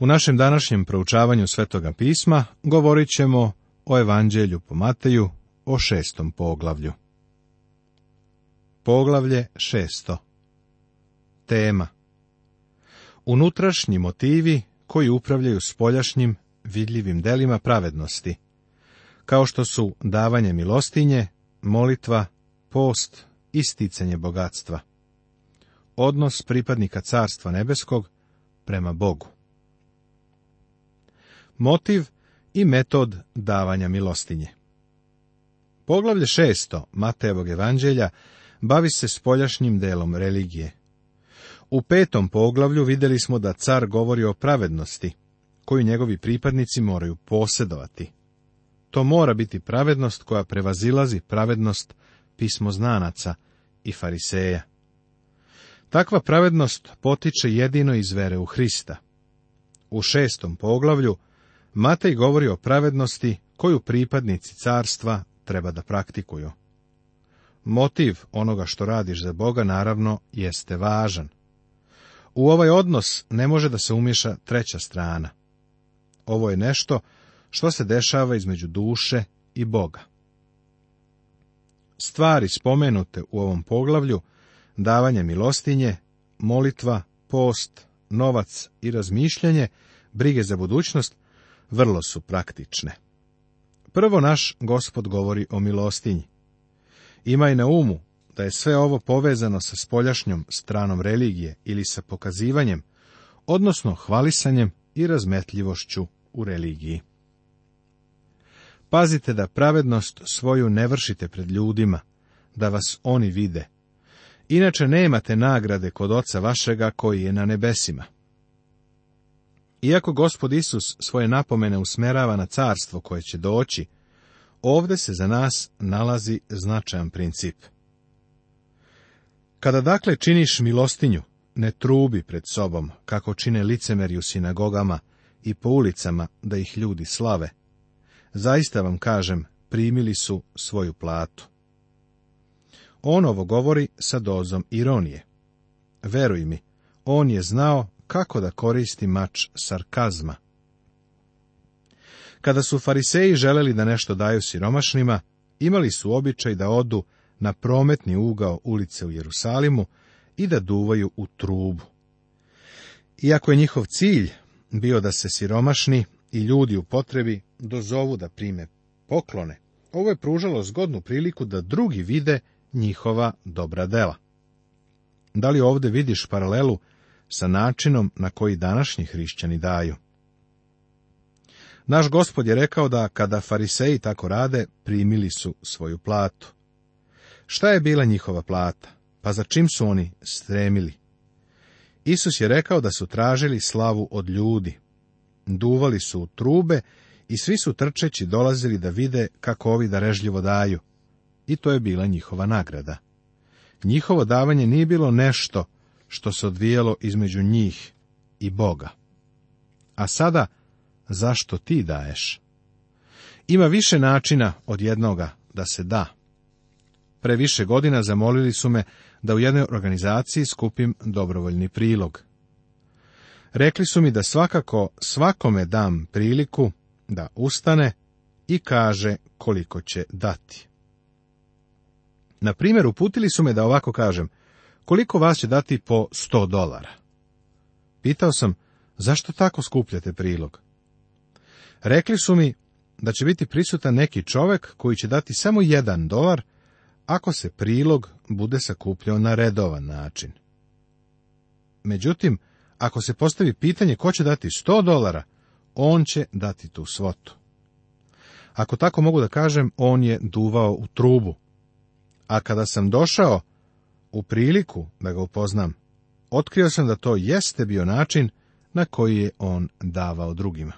U našem današnjem proučavanju Svetoga pisma govorit ćemo o Evanđelju po Mateju o šestom poglavlju. Poglavlje šesto Tema Unutrašnji motivi koji upravljaju spoljašnjim vidljivim delima pravednosti, kao što su davanje milostinje, molitva, post i sticanje bogatstva. Odnos pripadnika Carstva Nebeskog prema Bogu motiv i metod davanja milostinje. Poglavlje šesto Matejevog evanđelja bavi se spoljašnjim delom religije. U petom poglavlju videli smo da car govori o pravednosti, koju njegovi pripadnici moraju posjedovati. To mora biti pravednost koja prevazilazi pravednost pismoznanaca i fariseja. Takva pravednost potiče jedino iz vere u Hrista. U šestom poglavlju Matej govori o pravednosti koju pripadnici carstva treba da praktikuju. Motiv onoga što radiš za Boga, naravno, jeste važan. U ovaj odnos ne može da se umješa treća strana. Ovo je nešto što se dešava između duše i Boga. Stvari spomenute u ovom poglavlju, davanje milostinje, molitva, post, novac i razmišljanje, brige za budućnost, vrlo su praktične. Prvo naš gospod govori o milostinji. Imaj na umu da je sve ovo povezano sa spoljašnjom stranom religije ili sa pokazivanjem, odnosno hvalisanjem i razmetljivošću u religiji. Pazite da pravednost svoju ne vršite pred ljudima, da vas oni vide. Inače nemate nagrade kod oca vašega koji je na nebesima. Iako gospod Isus svoje napomene usmerava na carstvo koje će doći, ovdje se za nas nalazi značajan princip. Kada dakle činiš milostinju, ne trubi pred sobom, kako čine licemeri u sinagogama i po ulicama, da ih ljudi slave. Zaista vam kažem, primili su svoju platu. On ovo govori sa dozom ironije. Veruj mi, on je znao kako da koristi mač sarkazma. Kada su fariseji želeli da nešto daju siromašnima, imali su običaj da odu na prometni ugao ulice u Jerusalimu i da duvaju u trubu. Iako je njihov cilj bio da se siromašni i ljudi u potrebi dozovu da prime poklone, ovo je pružalo zgodnu priliku da drugi vide njihova dobra dela. Da li ovdje vidiš paralelu sa načinom na koji današnji hrišćani daju. Naš gospod je rekao da kada fariseji tako rade, primili su svoju platu. Šta je bila njihova plata? Pa za čim su oni stremili? Isus je rekao da su tražili slavu od ljudi. Duvali su u trube i svi su trčeći dolazili da vide kako ovi darežljivo daju. I to je bila njihova nagrada. Njihovo davanje nije bilo nešto što se odvijelo između njih i Boga. A sada, zašto ti daješ? Ima više načina od jednoga da se da. Pre više godina zamolili su me da u jednoj organizaciji skupim dobrovoljni prilog. Rekli su mi da svakako svakome dam priliku da ustane i kaže koliko će dati. Na primjer, uputili su me da ovako kažem, koliko vas će dati po 100 dolara? Pitao sam, zašto tako skupljate prilog? Rekli su mi da će biti prisutan neki čovek koji će dati samo jedan dolar ako se prilog bude sakupljao na redovan način. Međutim, ako se postavi pitanje ko će dati 100 dolara, on će dati tu svotu. Ako tako mogu da kažem, on je duvao u trubu. A kada sam došao u priliku da ga upoznam, otkrio sam da to jeste bio način na koji je on davao drugima.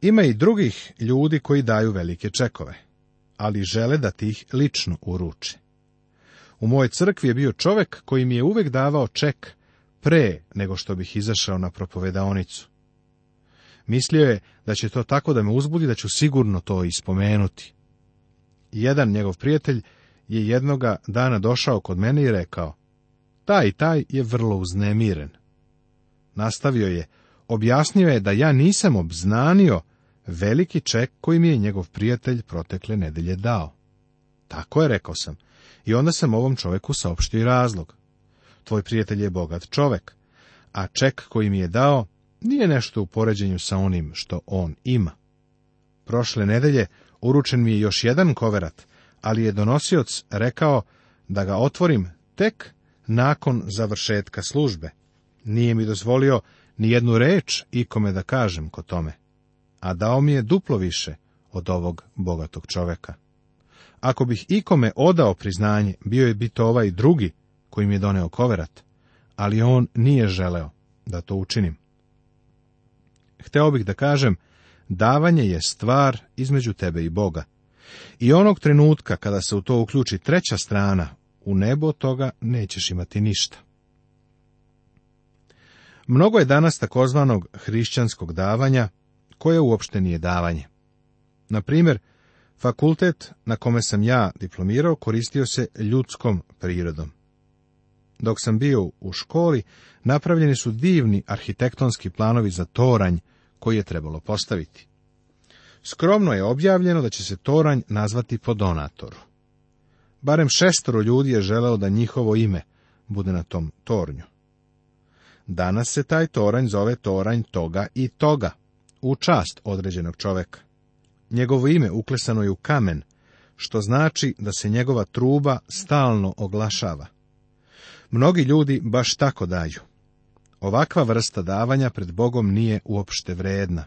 Ima i drugih ljudi koji daju velike čekove, ali žele da ti ih lično uruči. U mojoj crkvi je bio čovek koji mi je uvek davao ček pre nego što bih izašao na propovedaonicu. Mislio je da će to tako da me uzbudi da ću sigurno to ispomenuti. Jedan njegov prijatelj je jednoga dana došao kod mene i rekao, taj i taj je vrlo uznemiren. Nastavio je, objasnio je da ja nisam obznanio veliki ček koji mi je njegov prijatelj protekle nedelje dao. Tako je, rekao sam, i onda sam ovom čoveku saopštio i razlog. Tvoj prijatelj je bogat čovek, a ček koji mi je dao nije nešto u poređenju sa onim što on ima. Prošle nedelje uručen mi je još jedan koverat, ali je donosioc rekao da ga otvorim tek nakon završetka službe. Nije mi dozvolio ni jednu reč ikome da kažem ko tome, a dao mi je duplo više od ovog bogatog čoveka. Ako bih ikome odao priznanje, bio je bito ovaj drugi koji mi je doneo koverat, ali on nije želeo da to učinim. Hteo bih da kažem, davanje je stvar između tebe i Boga, i onog trenutka kada se u to uključi treća strana, u nebo toga nećeš imati ništa. Mnogo je danas takozvanog hrišćanskog davanja, koje uopšte nije davanje. Na primjer, fakultet na kome sam ja diplomirao koristio se ljudskom prirodom. Dok sam bio u školi, napravljeni su divni arhitektonski planovi za toranj koji je trebalo postaviti. Skromno je objavljeno da će se toranj nazvati po donatoru. Barem šestoro ljudi je želeo da njihovo ime bude na tom tornju. Danas se taj toranj zove toranj toga i toga, u čast određenog čoveka. Njegovo ime uklesano je u kamen, što znači da se njegova truba stalno oglašava. Mnogi ljudi baš tako daju. Ovakva vrsta davanja pred Bogom nije uopšte vredna.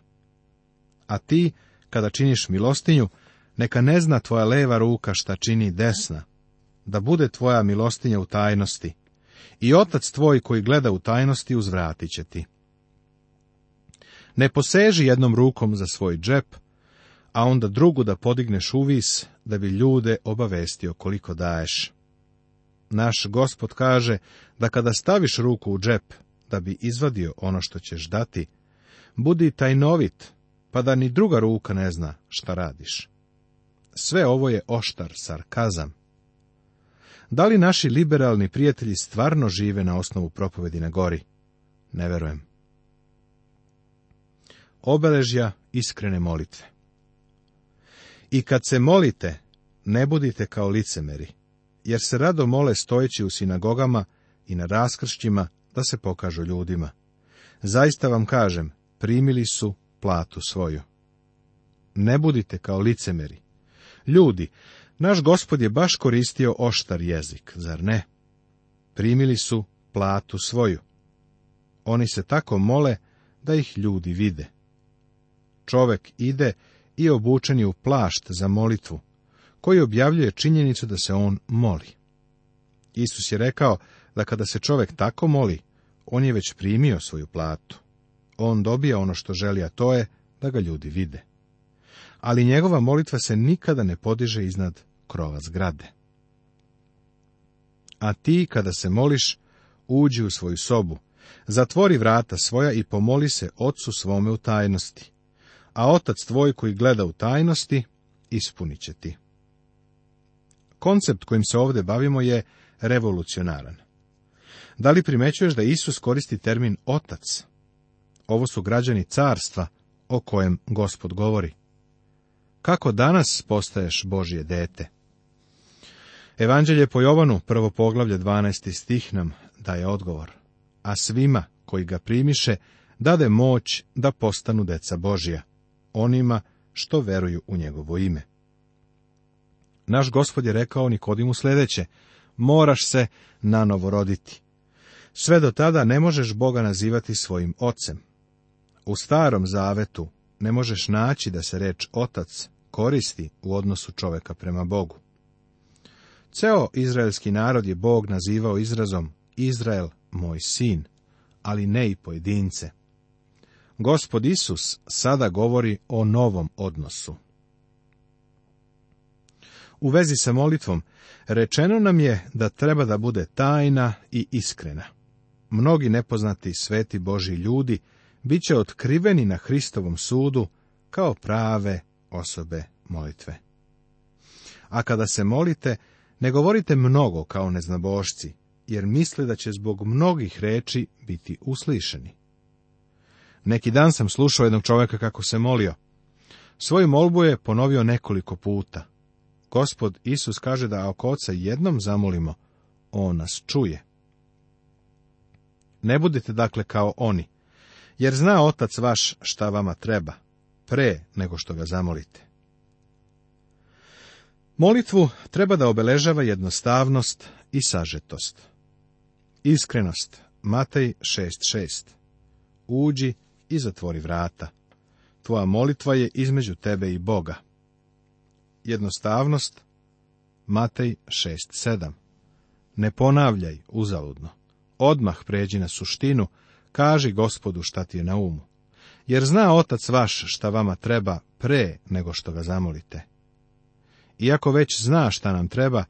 A ti kada činiš milostinju, neka ne zna tvoja leva ruka šta čini desna, da bude tvoja milostinja u tajnosti. I otac tvoj koji gleda u tajnosti uzvratit će ti. Ne poseži jednom rukom za svoj džep, a onda drugu da podigneš uvis, da bi ljude obavestio koliko daješ. Naš gospod kaže da kada staviš ruku u džep, da bi izvadio ono što ćeš dati, budi tajnovit pa da ni druga ruka ne zna šta radiš. Sve ovo je oštar sarkazam. Da li naši liberalni prijatelji stvarno žive na osnovu propovedi na gori? Ne verujem. Obeležja iskrene molitve I kad se molite, ne budite kao licemeri, jer se rado mole stojeći u sinagogama i na raskršćima da se pokažu ljudima. Zaista vam kažem, primili su platu svoju. Ne budite kao licemeri. Ljudi, naš gospod je baš koristio oštar jezik, zar ne? Primili su platu svoju. Oni se tako mole da ih ljudi vide. Čovek ide i obučen je u plašt za molitvu, koji objavljuje činjenicu da se on moli. Isus je rekao da kada se čovek tako moli, on je već primio svoju platu on dobija ono što želi, a to je da ga ljudi vide. Ali njegova molitva se nikada ne podiže iznad krova zgrade. A ti, kada se moliš, uđi u svoju sobu, zatvori vrata svoja i pomoli se ocu svome u tajnosti, a otac tvoj koji gleda u tajnosti, ispunit će ti. Koncept kojim se ovdje bavimo je revolucionaran. Da li primećuješ da Isus koristi termin otac? Ovo su građani carstva o kojem gospod govori. Kako danas postaješ Božje dete? Evanđelje po Jovanu, prvo poglavlje 12. stih nam daje odgovor. A svima koji ga primiše, dade moć da postanu deca Božja, onima što veruju u njegovo ime. Naš gospod je rekao Nikodimu sljedeće, moraš se novo roditi. Sve do tada ne možeš Boga nazivati svojim ocem. U starom zavetu ne možeš naći da se reč otac koristi u odnosu čoveka prema Bogu. Ceo izraelski narod je Bog nazivao izrazom Izrael, moj sin, ali ne i pojedince. Gospod Isus sada govori o novom odnosu. U vezi sa molitvom rečeno nam je da treba da bude tajna i iskrena. Mnogi nepoznati sveti Boži ljudi bit će otkriveni na Hristovom sudu kao prave osobe molitve. A kada se molite, ne govorite mnogo kao neznabošci, jer misle da će zbog mnogih reči biti uslišeni. Neki dan sam slušao jednog čovjeka kako se molio. Svoju molbu je ponovio nekoliko puta. Gospod Isus kaže da ako oca jednom zamolimo, on nas čuje. Ne budite dakle kao oni, jer zna otac vaš šta vama treba, pre nego što ga zamolite. Molitvu treba da obeležava jednostavnost i sažetost. Iskrenost, Matej 6.6. Uđi i zatvori vrata. Tvoja molitva je između tebe i Boga. Jednostavnost, Matej 6.7. Ne ponavljaj uzaludno. Odmah pređi na suštinu, Kaži gospodu šta ti je na umu, jer zna otac vaš šta vama treba pre nego što ga zamolite. Iako već zna šta nam treba,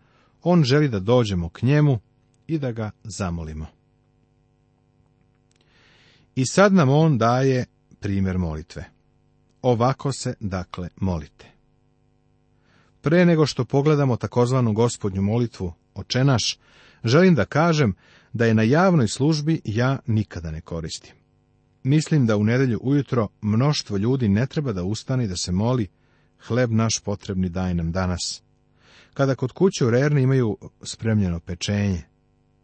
on želi da dođemo k njemu i da ga zamolimo. I sad nam on daje primjer molitve. Ovako se, dakle, molite. Pre nego što pogledamo takozvanu gospodnju molitvu, očenaš, želim da kažem da je na javnoj službi ja nikada ne koristim. Mislim da u nedelju ujutro mnoštvo ljudi ne treba da ustane da se moli hleb naš potrebni daj nam danas. Kada kod kuće u Rerni imaju spremljeno pečenje,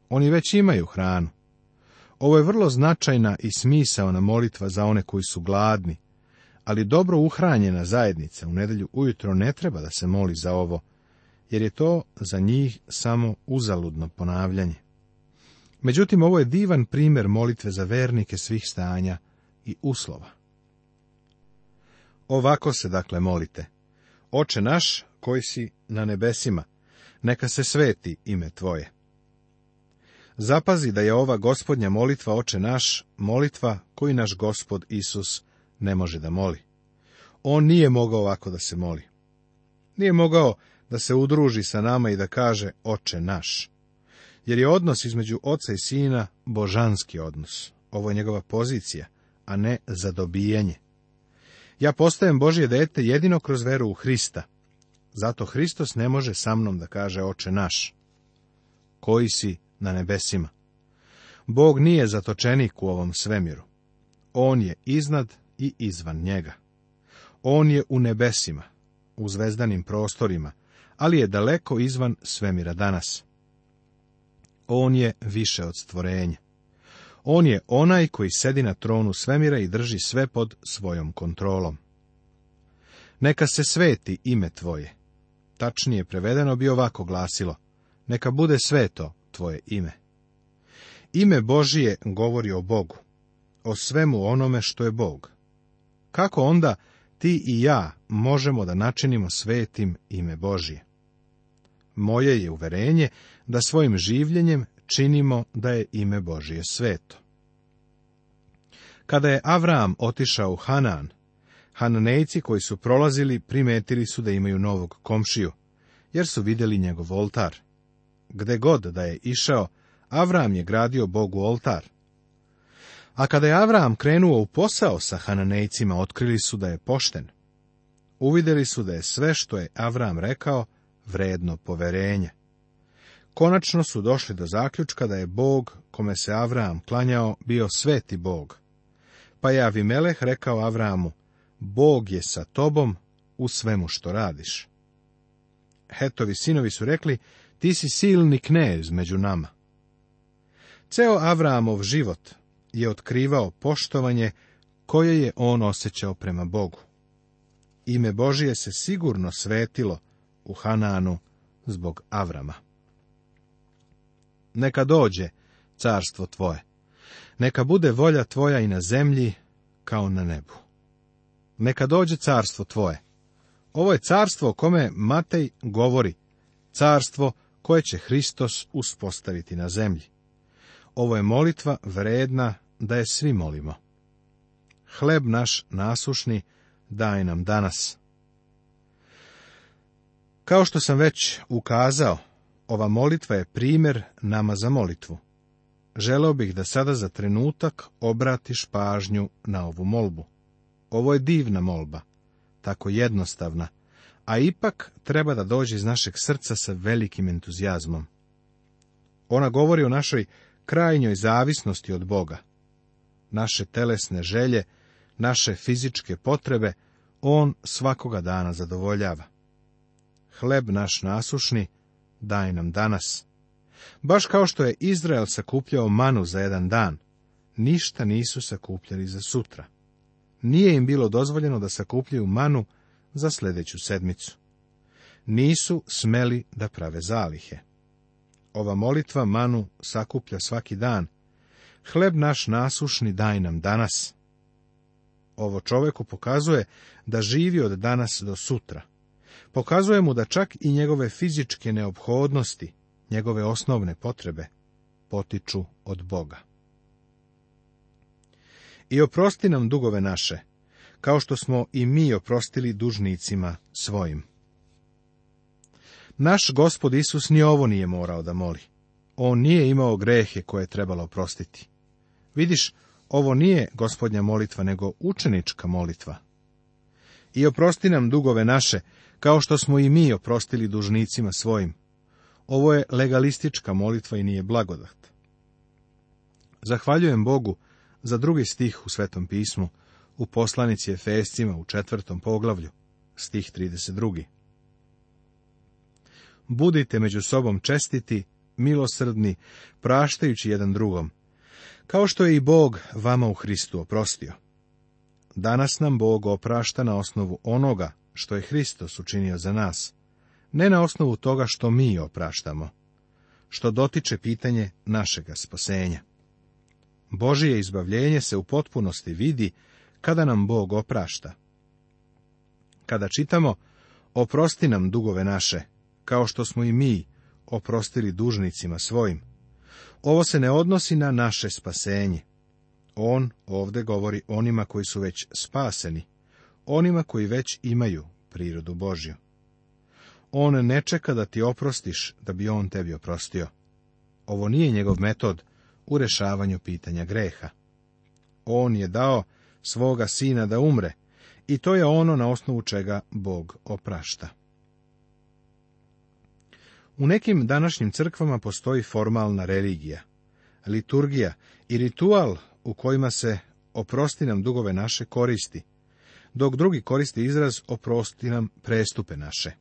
oni već imaju hranu. Ovo je vrlo značajna i smisaona molitva za one koji su gladni, ali dobro uhranjena zajednica u nedelju ujutro ne treba da se moli za ovo, jer je to za njih samo uzaludno ponavljanje. Međutim, ovo je divan primjer molitve za vernike svih stanja i uslova. Ovako se dakle molite. Oče naš, koji si na nebesima, neka se sveti ime tvoje. Zapazi da je ova gospodnja molitva oče naš, molitva koju naš gospod Isus ne može da moli. On nije mogao ovako da se moli. Nije mogao da se udruži sa nama i da kaže oče naš jer je odnos između oca i sina božanski odnos. Ovo je njegova pozicija, a ne zadobijenje. Ja postajem Božje dete jedino kroz veru u Hrista. Zato Hristos ne može sa mnom da kaže oče naš, koji si na nebesima. Bog nije zatočenik u ovom svemiru. On je iznad i izvan njega. On je u nebesima, u zvezdanim prostorima, ali je daleko izvan svemira danas on je više od stvorenja. On je onaj koji sedi na tronu svemira i drži sve pod svojom kontrolom. Neka se sveti ime tvoje. Tačnije prevedeno bi ovako glasilo. Neka bude sveto tvoje ime. Ime Božije govori o Bogu, o svemu onome što je Bog. Kako onda ti i ja možemo da načinimo svetim ime Božije? Moje je uverenje da svojim življenjem činimo da je ime Božije sveto. Kada je Avram otišao u Hanan, Hananejci koji su prolazili primetili su da imaju novog komšiju, jer su vidjeli njegov oltar. Gde god da je išao, Avram je gradio Bogu oltar. A kada je Avram krenuo u posao sa Hananejcima, otkrili su da je pošten. Uvidjeli su da je sve što je Avram rekao, vredno poverenje. Konačno su došli do zaključka da je Bog, kome se Avram klanjao, bio sveti Bog. Pa je Avimeleh rekao Avramu, Bog je sa tobom u svemu što radiš. Hetovi sinovi su rekli, ti si silni knez među nama. Ceo Avramov život je otkrivao poštovanje koje je on osjećao prema Bogu. Ime Božije se sigurno svetilo u Hananu zbog Avrama. Neka dođe carstvo tvoje. Neka bude volja tvoja i na zemlji kao na nebu. Neka dođe carstvo tvoje. Ovo je carstvo o kome Matej govori, carstvo koje će Hristos uspostaviti na zemlji. Ovo je molitva vredna da je svi molimo. Hleb naš nasušni daj nam danas. Kao što sam već ukazao, ova molitva je primjer nama za molitvu. Želeo bih da sada za trenutak obratiš pažnju na ovu molbu. Ovo je divna molba, tako jednostavna, a ipak treba da dođe iz našeg srca sa velikim entuzijazmom. Ona govori o našoj krajnjoj zavisnosti od Boga. Naše telesne želje, naše fizičke potrebe, On svakoga dana zadovoljava. Hleb naš nasušni, daj nam danas. Baš kao što je Izrael sakupljao manu za jedan dan, ništa nisu sakupljali za sutra. Nije im bilo dozvoljeno da sakupljaju manu za sljedeću sedmicu. Nisu smeli da prave zalihe. Ova molitva manu sakuplja svaki dan. Hleb naš nasušni daj nam danas. Ovo čoveku pokazuje da živi od danas do sutra. Pokazuje mu da čak i njegove fizičke neophodnosti, njegove osnovne potrebe, potiču od Boga. I oprosti nam dugove naše, kao što smo i mi oprostili dužnicima svojim. Naš gospod Isus ni ovo nije morao da moli. On nije imao grehe koje je trebalo oprostiti. Vidiš, ovo nije gospodnja molitva, nego učenička molitva i oprosti nam dugove naše, kao što smo i mi oprostili dužnicima svojim. Ovo je legalistička molitva i nije blagodat. Zahvaljujem Bogu za drugi stih u Svetom pismu, u poslanici Efescima u četvrtom poglavlju, stih 32. Budite među sobom čestiti, milosrdni, praštajući jedan drugom, kao što je i Bog vama u Hristu oprostio danas nam Bog oprašta na osnovu onoga što je Hristos učinio za nas, ne na osnovu toga što mi opraštamo, što dotiče pitanje našega spasenja. Božije izbavljenje se u potpunosti vidi kada nam Bog oprašta. Kada čitamo, oprosti nam dugove naše, kao što smo i mi oprostili dužnicima svojim. Ovo se ne odnosi na naše spasenje. On ovdje govori onima koji su već spaseni, onima koji već imaju prirodu Božju. On ne čeka da ti oprostiš da bi on tebi oprostio. Ovo nije njegov metod u rešavanju pitanja greha. On je dao svoga sina da umre i to je ono na osnovu čega Bog oprašta. U nekim današnjim crkvama postoji formalna religija, liturgija i ritual u kojima se oprosti nam dugove naše koristi, dok drugi koristi izraz oprosti nam prestupe naše.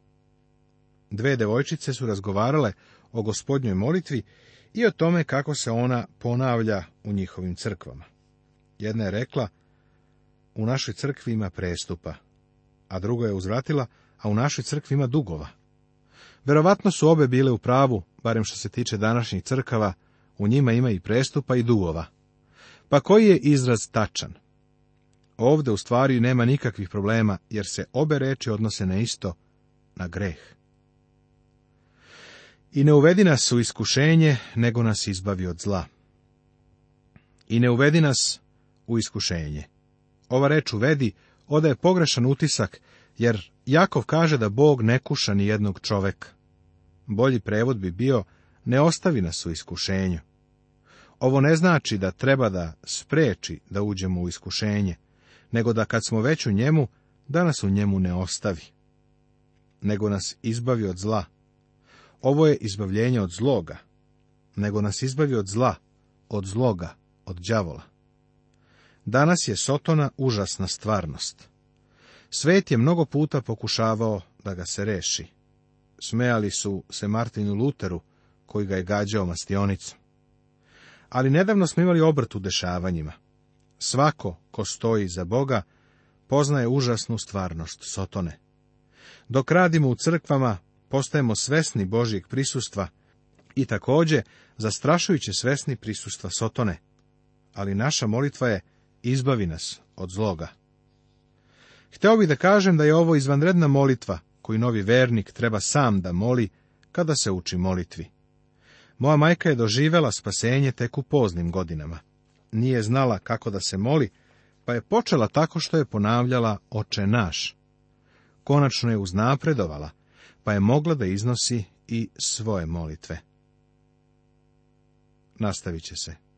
Dve devojčice su razgovarale o gospodnjoj molitvi i o tome kako se ona ponavlja u njihovim crkvama. Jedna je rekla, u našoj crkvi ima prestupa, a druga je uzvratila, a u našoj crkvi ima dugova. Verovatno su obe bile u pravu, barem što se tiče današnjih crkava, u njima ima i prestupa i dugova. Pa koji je izraz tačan? Ovde u stvari nema nikakvih problema, jer se obe reči odnose na isto, na greh. I ne uvedi nas u iskušenje, nego nas izbavi od zla. I ne uvedi nas u iskušenje. Ova reč uvedi odaje pogrešan utisak, jer Jakov kaže da Bog ne kuša ni jednog čoveka. Bolji prevod bi bio ne ostavi nas u iskušenju. Ovo ne znači da treba da spreči da uđemo u iskušenje, nego da kad smo već u njemu, da nas u njemu ne ostavi, nego nas izbavi od zla. Ovo je izbavljenje od zloga, nego nas izbavi od zla, od zloga, od đavola. Danas je Sotona užasna stvarnost. Svet je mnogo puta pokušavao da ga se reši. Smejali su se Martinu Luteru, koji ga je gađao mastionicom. Ali nedavno smo imali obrt u dešavanjima. Svako ko stoji za Boga poznaje užasnu stvarnost Sotone. Dok radimo u crkvama, postajemo svesni Božijeg prisustva i također zastrašujuće svesni prisustva Sotone. Ali naša molitva je izbavi nas od zloga. Hteo bih da kažem da je ovo izvanredna molitva koju novi vernik treba sam da moli kada se uči molitvi. Moja majka je doživjela spasenje tek u poznim godinama. Nije znala kako da se moli, pa je počela tako što je ponavljala oče naš. Konačno je uznapredovala, pa je mogla da iznosi i svoje molitve. Nastavit će se.